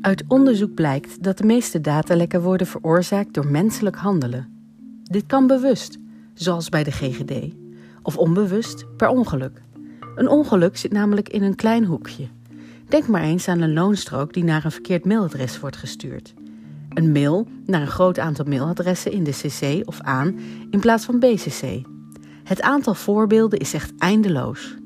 Uit onderzoek blijkt dat de meeste datalekken worden veroorzaakt door menselijk handelen. Dit kan bewust, zoals bij de GGD, of onbewust per ongeluk. Een ongeluk zit namelijk in een klein hoekje. Denk maar eens aan een loonstrook die naar een verkeerd mailadres wordt gestuurd. Een mail naar een groot aantal mailadressen in de CC of aan in plaats van BCC. Het aantal voorbeelden is echt eindeloos.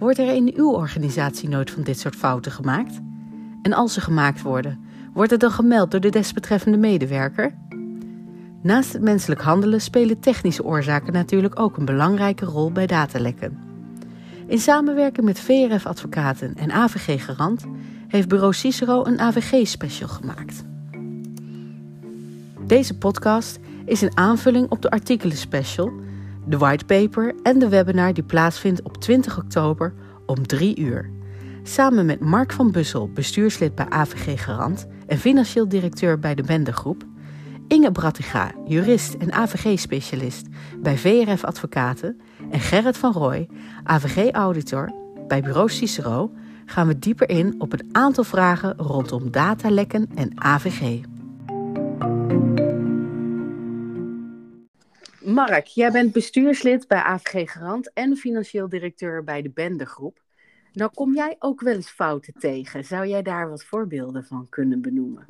Wordt er in uw organisatie nooit van dit soort fouten gemaakt? En als ze gemaakt worden, wordt het dan gemeld door de desbetreffende medewerker? Naast het menselijk handelen spelen technische oorzaken natuurlijk ook een belangrijke rol bij datalekken. In samenwerking met VRF Advocaten en AVG Garant heeft bureau Cicero een AVG-special gemaakt. Deze podcast is een aanvulling op de artikelen special, de whitepaper en de webinar die plaatsvindt op 20 oktober om 3 uur. Samen met Mark van Bussel, bestuurslid bij AVG Garant en financieel directeur bij de Bendergroep, Inge Brattiga, jurist en AVG-specialist bij VRF Advocaten en Gerrit van Rooij, AVG-auditor bij bureau Cicero, gaan we dieper in op een aantal vragen rondom datalekken en AVG. Mark, jij bent bestuurslid bij AVG Garant en financieel directeur bij de Bendergroep. Nou kom jij ook wel eens fouten tegen. Zou jij daar wat voorbeelden van kunnen benoemen?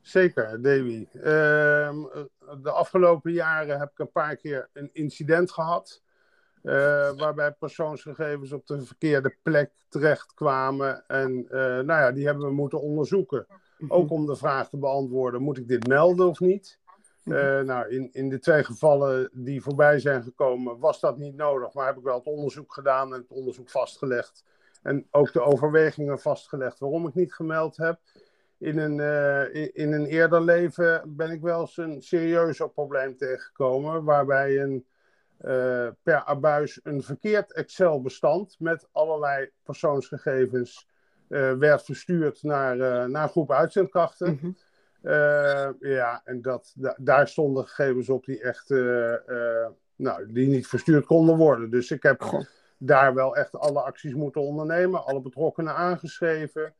Zeker, Davy. Ehm, de afgelopen jaren heb ik een paar keer een incident gehad. Uh, waarbij persoonsgegevens op de verkeerde plek terechtkwamen. En uh, nou ja, die hebben we moeten onderzoeken. Mhm. Ook om de vraag te beantwoorden: moet ik dit melden of niet? Uh, nou, in, in de twee gevallen die voorbij zijn gekomen, was dat niet nodig. Maar heb ik wel het onderzoek gedaan en het onderzoek vastgelegd. En ook de overwegingen vastgelegd waarom ik niet gemeld heb. In een, uh, in, een eerder leven ben ik wel eens een serieuzer probleem tegengekomen. Waarbij een, uh, per abuis een verkeerd Excel-bestand met allerlei persoonsgegevens werd verstuurd naar, naar groep uitzendkrachten. Mm ja, en dat, daar stonden gegevens op die echt nou, die niet verstuurd konden worden. Dus ik heb daar wel echt alle acties moeten ondernemen, alle betrokkenen aangeschreven,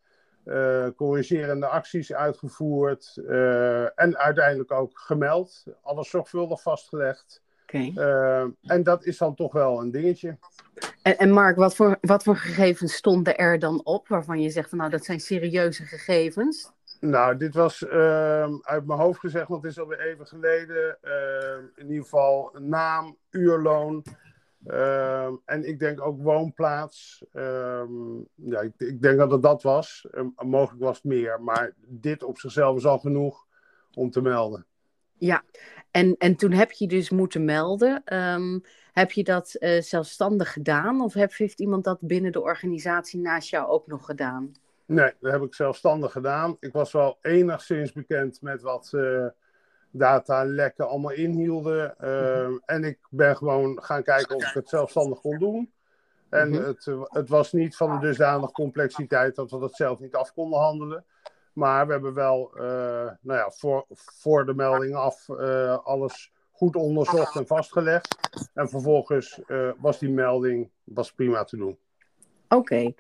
uh, corrigerende acties uitgevoerd uh, en uiteindelijk ook gemeld, alles zorgvuldig vastgelegd. Okay. Uh, en dat is dan toch wel een dingetje. En, en Mark, wat voor, wat voor gegevens stonden er dan op waarvan je zegt, van, nou dat zijn serieuze gegevens? Nou, dit was uh, uit mijn hoofd gezegd, want het is alweer even geleden. Uh, in ieder geval naam, uurloon. Uh, en ik denk ook woonplaats. Ehm, ja, ik, ik, denk dat het dat was. mogelijk was het meer. Maar dit op zichzelf is al genoeg om te melden. Ja, en, en toen heb je dus moeten melden. Ehm, heb je dat uh, zelfstandig gedaan? Of heeft iemand dat binnen de organisatie naast jou ook nog gedaan? Nee, dat heb ik zelfstandig gedaan. Ik was wel enigszins bekend met wat uh, data lekken allemaal inhielden. Uh, en ik ben gewoon gaan kijken of ik het zelfstandig kon doen. En mhm. het, het was niet van een dusdanige complexiteit dat we dat zelf niet af konden handelen. Maar we hebben wel uh, nou ja, voor, voor de melding af uh, alles goed onderzocht en vastgelegd. En vervolgens was die melding was prima te doen. Oké.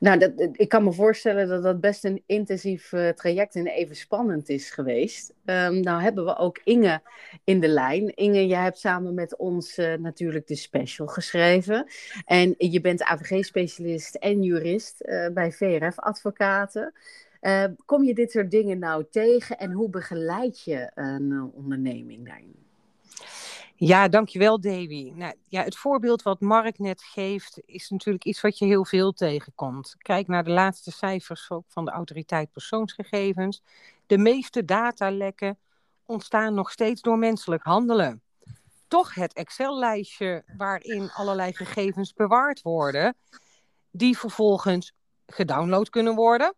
Nou, dat, ik kan me voorstellen dat dat best een intensief uh, traject en even spannend is geweest. Um, nou hebben we ook Inge in de lijn. Inge, jij hebt samen met ons uh, natuurlijk de special geschreven. En je bent AVG-specialist en jurist uh, bij VRF Advocaten. kom je dit soort dingen nou tegen en hoe begeleid je een onderneming daarin? Ja, dankjewel Davy. Nou, ja, het voorbeeld wat Mark net geeft is natuurlijk iets wat je heel veel tegenkomt. Kijk naar de laatste cijfers van de autoriteit persoonsgegevens. De meeste datalekken ontstaan nog steeds door menselijk handelen. Toch het Excel-lijstje waarin allerlei gegevens bewaard worden, die vervolgens gedownload kunnen worden,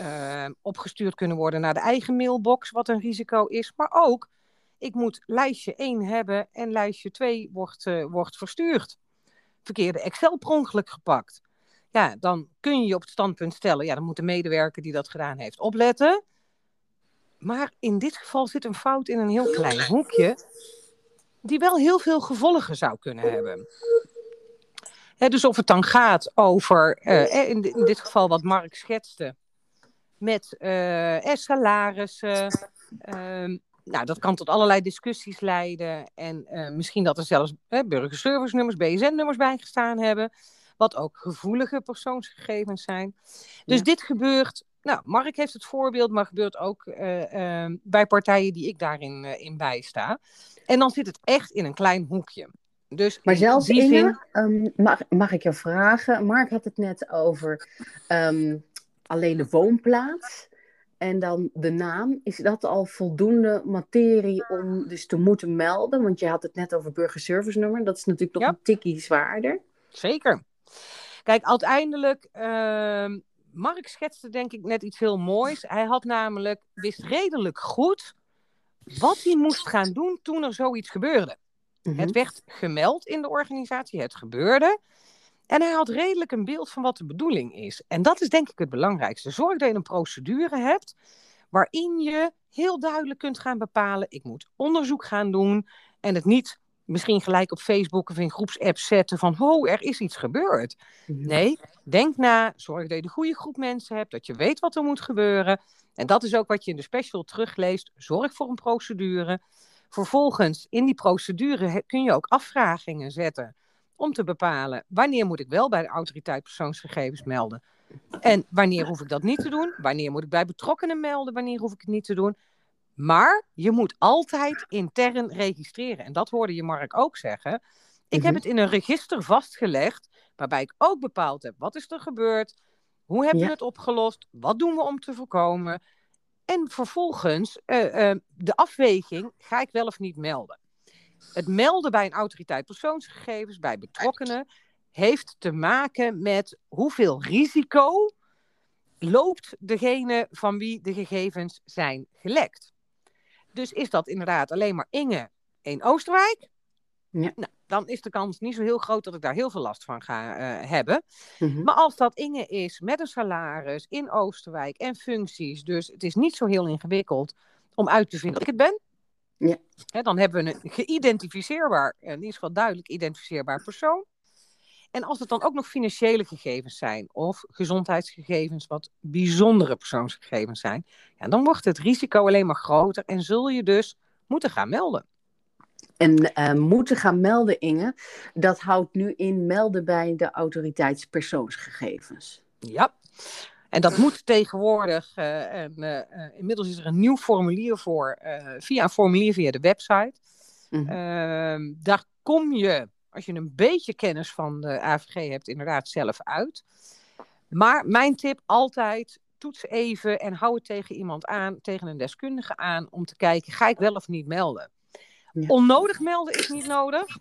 uh, opgestuurd kunnen worden naar de eigen mailbox, wat een risico is, maar ook ik moet lijstje 1 hebben en lijstje 2 wordt, uh, wordt verstuurd. Verkeerde Excel per gepakt. Ja, dan kun je je op het standpunt stellen, ja, dan moet de medewerker die dat gedaan heeft opletten. Maar in dit geval zit een fout in een heel klein hoekje, die wel heel veel gevolgen zou kunnen hebben. dus of het dan gaat over, in, in, dit geval wat Mark schetste, met salarissen. Ehm, nou, dat kan tot allerlei discussies leiden. En misschien dat er zelfs burgerservice-nummers, BSN-nummers bijgestaan hebben. Wat ook gevoelige persoonsgegevens zijn. Dus dit gebeurt nou, Mark heeft het voorbeeld, maar gebeurt ook uh, uh, bij partijen die ik daarin uh, in bijsta. En dan zit het echt in een klein hoekje. Dus maar zelfs in zin... um, mag, mag ik je vragen? Mark had het net over um, alleen de woonplaats. En dan de naam, is dat al voldoende materie om dus te moeten melden? Want je had het net over burgerservice nummer. Dat is natuurlijk nog ja. een tikkie zwaarder. Zeker. Kijk, uiteindelijk, uh, Mark schetste denk ik net iets heel moois. Hij had namelijk, wist redelijk goed wat hij moest gaan doen toen er zoiets gebeurde. Mhm. Het werd gemeld in de organisatie, het gebeurde. En hij had redelijk een beeld van wat de bedoeling is. En dat is denk ik het belangrijkste. Zorg dat je een procedure hebt waarin je heel duidelijk kunt gaan bepalen: ik moet onderzoek gaan doen en het niet misschien gelijk op Facebook of in groepsapp zetten van, oh, er is iets gebeurd. Nee, denk na, zorg dat je de goede groep mensen hebt, dat je weet wat er moet gebeuren. En dat is ook wat je in de special terugleest. Zorg voor een procedure. Vervolgens, in die procedure kun je ook afvragingen zetten om te bepalen wanneer moet ik wel bij de autoriteit persoonsgegevens melden. En wanneer hoef ik dat niet te doen? Wanneer moet ik bij betrokkenen melden? Wanneer hoef ik het niet te doen? Maar je moet altijd intern registreren. En dat hoorde je Mark ook zeggen. Ik heb mhm. het in een register vastgelegd, waarbij ik ook bepaald heb wat is er gebeurd, hoe hebben we het opgelost, wat doen we om te voorkomen. En vervolgens uh, uh, de afweging, ga ik wel of niet melden? Het melden bij een autoriteit persoonsgegevens, bij betrokkenen, heeft te maken met hoeveel risico loopt degene van wie de gegevens zijn gelekt. Dus is dat inderdaad alleen maar Inge in Oosterwijk? Ja. Nou, dan is de kans niet zo heel groot dat ik daar heel veel last van ga uh, hebben. Mhm. Maar als dat Inge is met een salaris in Oosterwijk en functies, dus het is niet zo heel ingewikkeld om uit te vinden dat ik het ben. Ja. Dan hebben we een geïdentificeerbaar, in ieder geval duidelijk identificeerbaar persoon. En als het dan ook nog financiële gegevens zijn of gezondheidsgegevens, wat bijzondere persoonsgegevens zijn, ja, dan wordt het risico alleen maar groter en zul je dus moeten gaan melden. En uh, moeten gaan melden, Inge, dat houdt nu in melden bij de autoriteitspersoonsgegevens. Ja, en dat moet tegenwoordig, uh, en, uh, inmiddels is er een nieuw formulier voor, via een formulier via de website. Mm daar kom je als je een beetje kennis van de AVG hebt, inderdaad zelf uit. Maar mijn tip altijd, toets even en hou het tegen iemand aan, tegen een deskundige aan, om te kijken, ga ik wel of niet melden? Onnodig melden is niet nodig.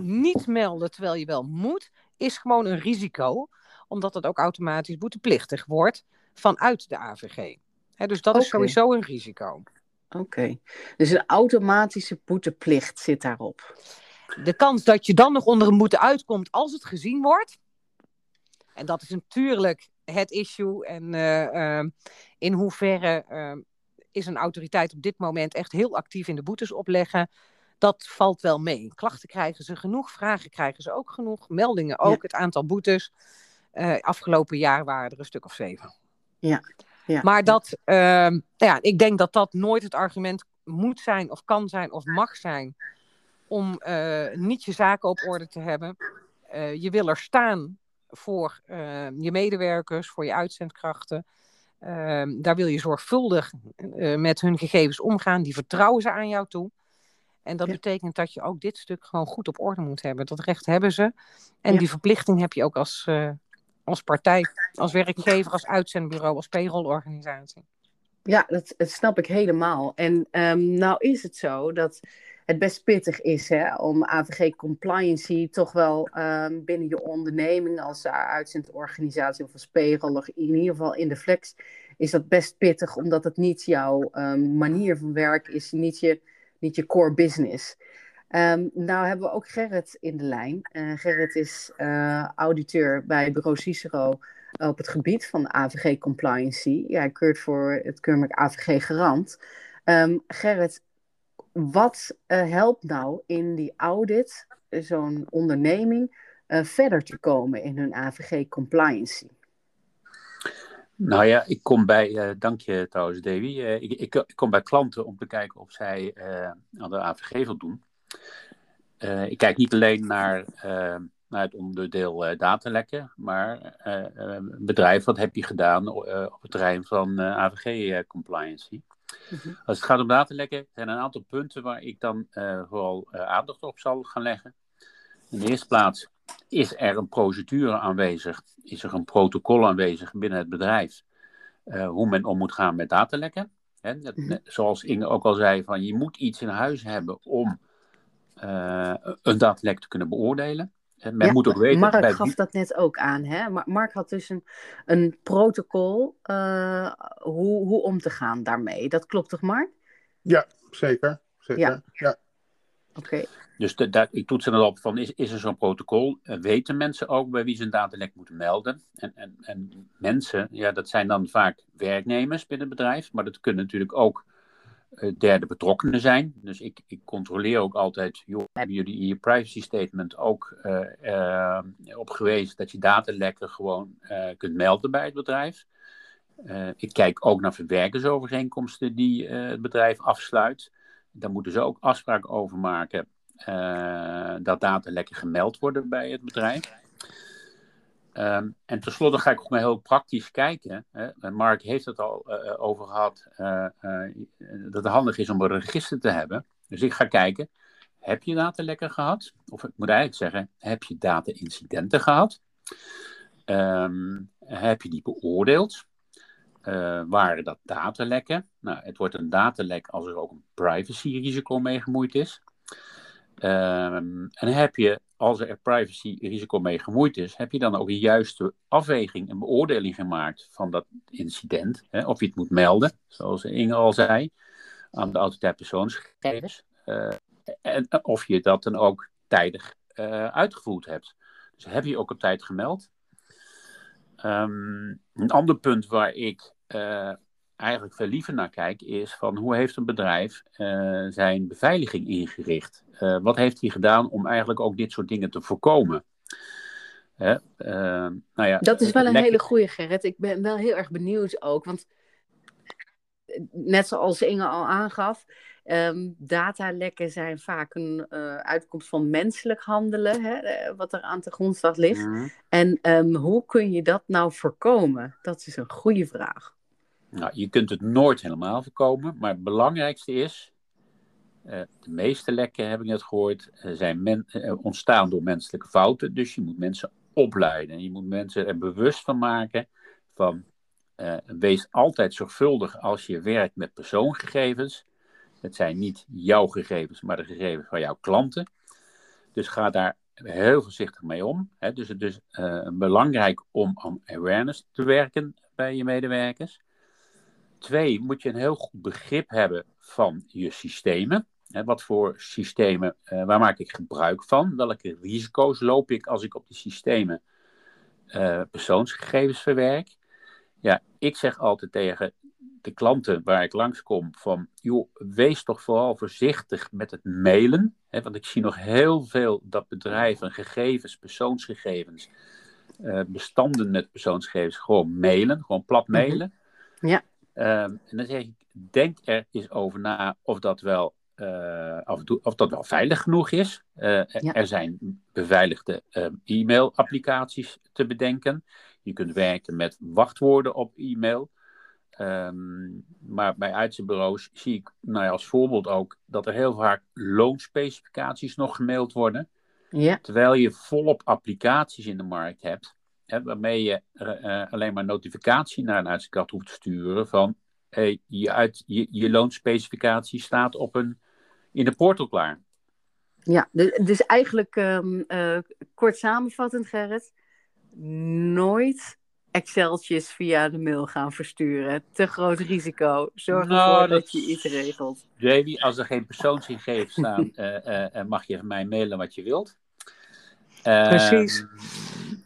Niet melden terwijl je wel moet, is gewoon een risico, omdat het ook automatisch boeteplichtig wordt vanuit de AVG. dus dat is sowieso een risico. Oké, dus een automatische boeteplicht zit daarop de kans dat je dan nog onder een boete uitkomt als het gezien wordt. En dat is natuurlijk het issue. En uh, uh, in hoeverre uh, is een autoriteit op dit moment echt heel actief in de boetes opleggen. Dat valt wel mee. Klachten krijgen ze genoeg, vragen krijgen ze ook genoeg, meldingen ook. Het aantal boetes afgelopen jaar waren er een stuk of zeven. Ja. ja. Maar dat, ehm, ja, ik denk dat dat nooit het argument moet zijn, of kan zijn, of mag zijn om uh, niet je zaken op orde te hebben. Uh, je wil er staan voor uh, je medewerkers, voor je uitzendkrachten. Ehm, daar wil je zorgvuldig met hun gegevens omgaan. Die vertrouwen ze aan jou toe. En dat betekent dat je ook dit stuk gewoon goed op orde moet hebben. Dat recht hebben ze. En die verplichting heb je ook als, als partij, als werkgever, als uitzendbureau, als payrollorganisatie. Ja, dat, snap ik helemaal. En um, nou is het zo dat het best pittig is hè, om AVG compliancy toch wel um, binnen je onderneming als uitzendorganisatie of als payroll of in ieder geval in de flex is dat best pittig omdat het niet jouw um, manier van werk is, niet je, niet je core business. Um, nou hebben we ook Gerrit in de lijn. Uh, Gerrit is uh, auditeur bij bureau Cicero op het gebied van AVG compliancy. Ja, hij keurt voor het keurmerk AVG garant. Um, Gerrit, wat uh, helpt nou in die audit zo'n onderneming verder te komen in hun AVG-compliancy? Nou ja, ik kom bij, uh, dank je trouwens Davy, ik, ik, kom bij klanten om te kijken of zij aan de AVG voldoen. Ik kijk niet alleen naar, naar het onderdeel datalekken, maar bedrijf, wat heb je gedaan op het terrein van AVG-compliancy? Mhm. Als het gaat om datalekken, zijn er een aantal punten waar ik dan vooral aandacht op zal gaan leggen. In de eerste plaats, is er een procedure aanwezig? Is er een protocol aanwezig binnen het bedrijf? Uh, hoe men om moet gaan met datalekken? Hè, mhm. zoals Inge ook al zei, van je moet iets in huis hebben om een datalek te kunnen beoordelen. En men moet ook weten. Mark bij... gaf dat net ook aan. Hè? Mark had dus een, een protocol uh, hoe, hoe om te gaan daarmee. Dat klopt toch, Mark? Ja, zeker. zeker. Ja. ja. Oké. Dus de, daar, ik toets er dan op van, is, is er zo'n protocol? Weten mensen ook bij wie ze een datalek moeten melden? En, en, en mensen, ja, dat zijn dan vaak werknemers binnen het bedrijf, maar dat kunnen natuurlijk ook derde betrokkenen zijn. Dus ik, ik controleer ook altijd, hebben jullie in je privacy statement ook uh, op gewezen dat je datalekken gewoon kunt melden bij het bedrijf? ik kijk ook naar verwerkersovereenkomsten die het bedrijf afsluit. Daar moeten ze ook afspraken over maken dat datalekken gemeld worden bij het bedrijf. Um, en tenslotte ga ik ook maar heel praktisch kijken. Hè. Mark heeft het al uh, over gehad dat het handig is om een register te hebben. Dus ik ga kijken, heb je datalekken gehad? Of ik moet eigenlijk zeggen, heb je data-incidenten gehad? Um, heb je die beoordeeld? waren dat datalekken? Nou, het wordt een datalek als er ook een privacy-risico mee gemoeid is. Um, en heb je, als er privacy-risico mee gemoeid is, heb je dan ook een juiste afweging en beoordeling gemaakt van dat incident? Hè? Of je het moet melden, zoals Inge al zei, aan de autoriteit persoonsgegevens. Uh, en of je dat dan ook tijdig uh, uitgevoerd hebt. Dus heb je ook op tijd gemeld? Um, een ander punt waar ik eigenlijk veel liever naar kijk, is van hoe heeft een bedrijf uh, zijn beveiliging ingericht? Uh, wat heeft hij gedaan om eigenlijk ook dit soort dingen te voorkomen? Hè? Uh, nou ja, dat is wel een hele goede, Gerrit. Ik ben wel heel erg benieuwd ook. Want net zoals Inge al aangaf, um, datalekken zijn vaak een uh, uitkomst van menselijk handelen, hè, wat er aan de grondslag ligt. Mm. En um, hoe kun je dat nou voorkomen? Dat is een goede vraag. Nou, je kunt het nooit helemaal voorkomen, maar het belangrijkste is, uh, de meeste lekken, heb ik net gehoord, uh, zijn uh, ontstaan door menselijke fouten. Dus je moet mensen opleiden. Je moet mensen er bewust van maken van, wees altijd zorgvuldig als je werkt met persoongegevens. Het zijn niet jouw gegevens, maar de gegevens van jouw klanten. Dus ga daar heel voorzichtig mee om. Hè. Dus het is belangrijk om aan awareness te werken bij je medewerkers. Twee, moet je een heel goed begrip hebben van je systemen. Hè, wat voor systemen, uh, waar maak ik gebruik van? Welke risico's loop ik als ik op die systemen uh, persoonsgegevens verwerk? Ja, ik zeg altijd tegen de klanten waar ik langskom van, joh, wees toch vooral voorzichtig met het mailen. Want ik zie nog heel veel dat bedrijven gegevens, persoonsgegevens, uh, bestanden met persoonsgegevens gewoon mailen, gewoon plat mhm. mailen. Ja. Um, en dan zeg ik, denk er eens over na of dat wel, uh, of, of, dat wel veilig genoeg is. Uh, ja. Er zijn beveiligde uh, e-mail-applicaties te bedenken. Je kunt werken met wachtwoorden op e-mail. Um, maar bij uitzendbureaus zie ik nou ja, als voorbeeld ook dat er heel vaak loonspecificaties nog gemaild worden. Ja. Terwijl je volop applicaties in de markt hebt hè, waarmee je uh, alleen maar notificatie naar een uitzendkracht hoeft te sturen van hey, je, uit, je, je loonspecificatie staat op een, in de portal klaar. Ja, dus, dus eigenlijk um, uh, kort samenvattend Gerrit, nooit Exceltjes via de mail gaan versturen. Te groot risico. Zorg nou, ervoor dat, dat, je iets regelt. Davy, als er geen persoonsgegevens staan, uh, mag je van mij mailen wat je wilt. Precies.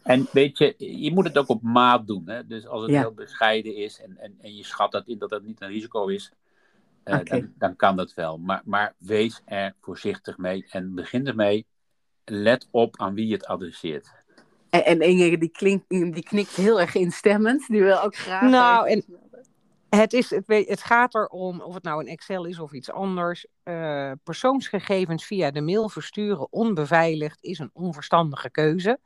En weet je, je moet het ook op maat doen. Hè? Dus als het heel bescheiden is en, en, en je schat dat in dat het niet een risico is, uh, dan, dan, kan dat wel. Maar, maar wees er voorzichtig mee en begin ermee. let op aan wie je het adresseert. En, en Inge, die, klinkt, die knikt heel erg instemmend. Die wil ook graag. Nou, en het, is, het, het gaat erom, of het nou een Excel is of iets anders. Uh, persoonsgegevens via de mail versturen onbeveiligd is een onverstandige keuze.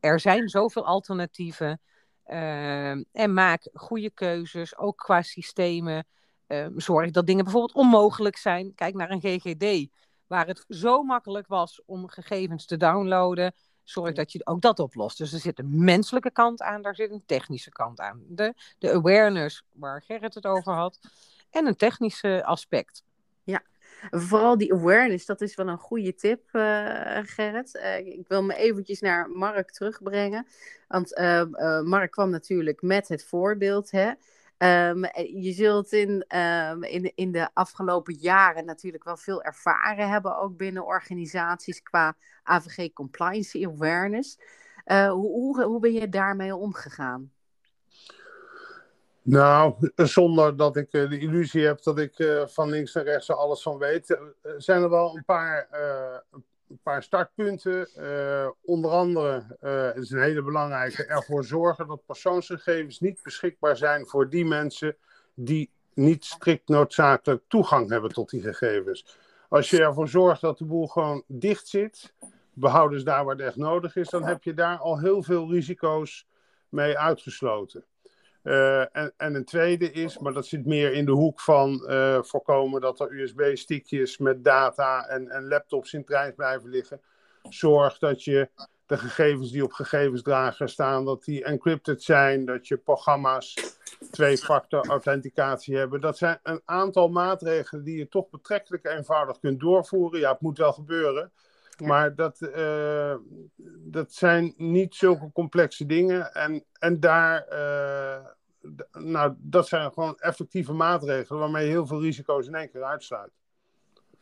Er zijn zoveel alternatieven. Uh, en maak goede keuzes, ook qua systemen. Uh, zorg dat dingen bijvoorbeeld onmogelijk zijn. Kijk naar een GGD, waar het zo makkelijk was om gegevens te downloaden. Zorg dat je ook dat oplost. Dus er zit een menselijke kant aan, daar zit een technische kant aan. De, de awareness, waar Gerrit het over had, en een technische aspect. Vooral die awareness, dat is wel een goede tip, uh, Gerrit. Uh, ik wil me eventjes naar Mark terugbrengen. Want uh, Mark kwam natuurlijk met het voorbeeld. Hè? Um, je zult in, um, in, in de afgelopen jaren natuurlijk wel veel ervaren hebben, ook binnen organisaties qua AVG compliance awareness. Hoe, hoe, hoe ben je daarmee omgegaan? Nou, zonder dat ik uh, de illusie heb dat ik uh, van links naar rechts er alles van weet, zijn er wel een paar, een paar startpunten. Onder andere, het is een hele belangrijke, ervoor zorgen dat persoonsgegevens niet beschikbaar zijn voor die mensen die niet strikt noodzakelijk toegang hebben tot die gegevens. Als je ervoor zorgt dat de boel gewoon dicht zit, behoudens daar waar het echt nodig is, dan heb je daar al heel veel risico's mee uitgesloten. Uh, en, en, een tweede is, maar dat zit meer in de hoek van uh, voorkomen dat er USB-stickjes met data en, en, laptops in trein blijven liggen. Zorg dat je de gegevens die op gegevensdrager staan, dat die encrypted zijn, dat je programma's twee-factor authenticatie hebben. Dat zijn een aantal maatregelen die je toch betrekkelijk eenvoudig kunt doorvoeren. Ja, het moet wel gebeuren. Ja. Maar dat, uh, dat zijn niet zulke complexe dingen. En, en daar, uh, nou, dat zijn gewoon effectieve maatregelen waarmee je heel veel risico's in één keer uitsluit.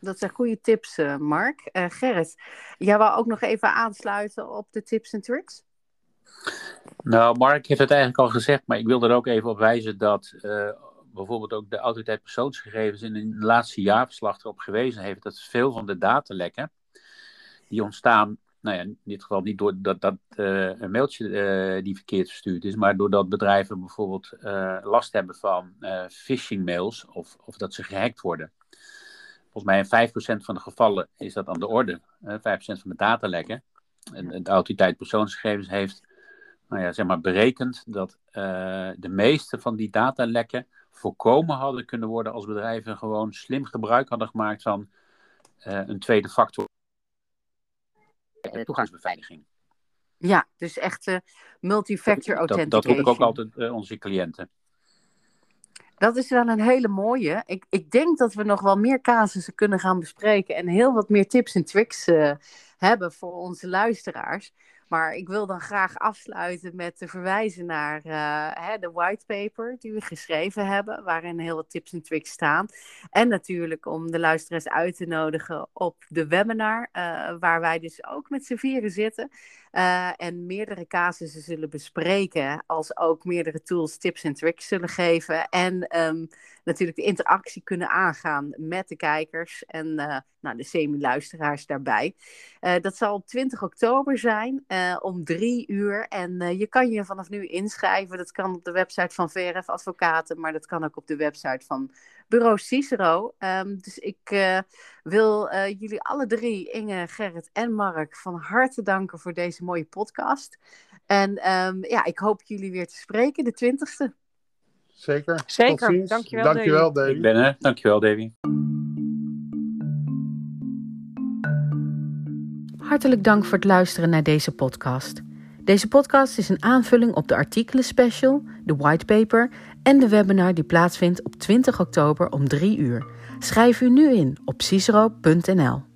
Dat zijn goede tips, uh, Mark. Gerrit, jij wou ook nog even aansluiten op de tips en tricks? Nou, Mark heeft het eigenlijk al gezegd, maar ik wil er ook even op wijzen dat bijvoorbeeld ook de autoriteit persoonsgegevens in het laatste jaarverslag erop gewezen heeft dat veel van de datalekken die ontstaan, nou ja, in dit geval niet doordat dat, uh, een mailtje uh, die verkeerd verstuurd is, maar doordat bedrijven bijvoorbeeld uh, last hebben van phishing mails of, of dat ze gehackt worden. Volgens mij in 5% van de gevallen is dat aan de orde. 5% van de datalekken. En de autoriteit persoonsgegevens heeft nou ja, zeg maar berekend dat de meeste van die datalekken voorkomen hadden kunnen worden als bedrijven gewoon slim gebruik hadden gemaakt van een tweede factor toegangsbeveiliging. Ja, dus echt uh, multifactor authentication. Dat, dat roep ik ook altijd uh, onze cliënten. Dat is wel een hele mooie. Ik, ik denk dat we nog wel meer casussen kunnen gaan bespreken en heel wat meer tips en tricks uh, hebben voor onze luisteraars. Maar ik wil dan graag afsluiten met te verwijzen naar uh, hè, de whitepaper die we geschreven hebben, waarin heel wat tips en tricks staan. En natuurlijk om de luisteraars uit te nodigen op de webinar, uh, waar wij dus ook met z'n vieren zitten. Uh, en meerdere casussen zullen bespreken, als ook meerdere tools, tips en tricks zullen geven. En um, natuurlijk de interactie kunnen aangaan met de kijkers en uh, nou, de semi-luisteraars daarbij. Uh, dat zal op 20 oktober zijn, om drie uur. En je kan je vanaf nu inschrijven. Dat kan op de website van VRF Advocaten, maar dat kan ook op de website van Bureau Cicero. Um, dus ik uh, wil uh, jullie alle drie, Inge, Gerrit en Mark, van harte danken voor deze mooie podcast. En um, ja, ik hoop jullie weer te spreken, de twintigste. Zeker. Zeker. Dankjewel, Dankjewel Davy. Ik ben er. Dankjewel, Davy. Hartelijk dank voor het luisteren naar deze podcast. Deze podcast is een aanvulling op de artikelen special, de whitepaper en de webinar die plaatsvindt op 20 oktober om 3 uur. Schrijf u nu in op cicero.nl.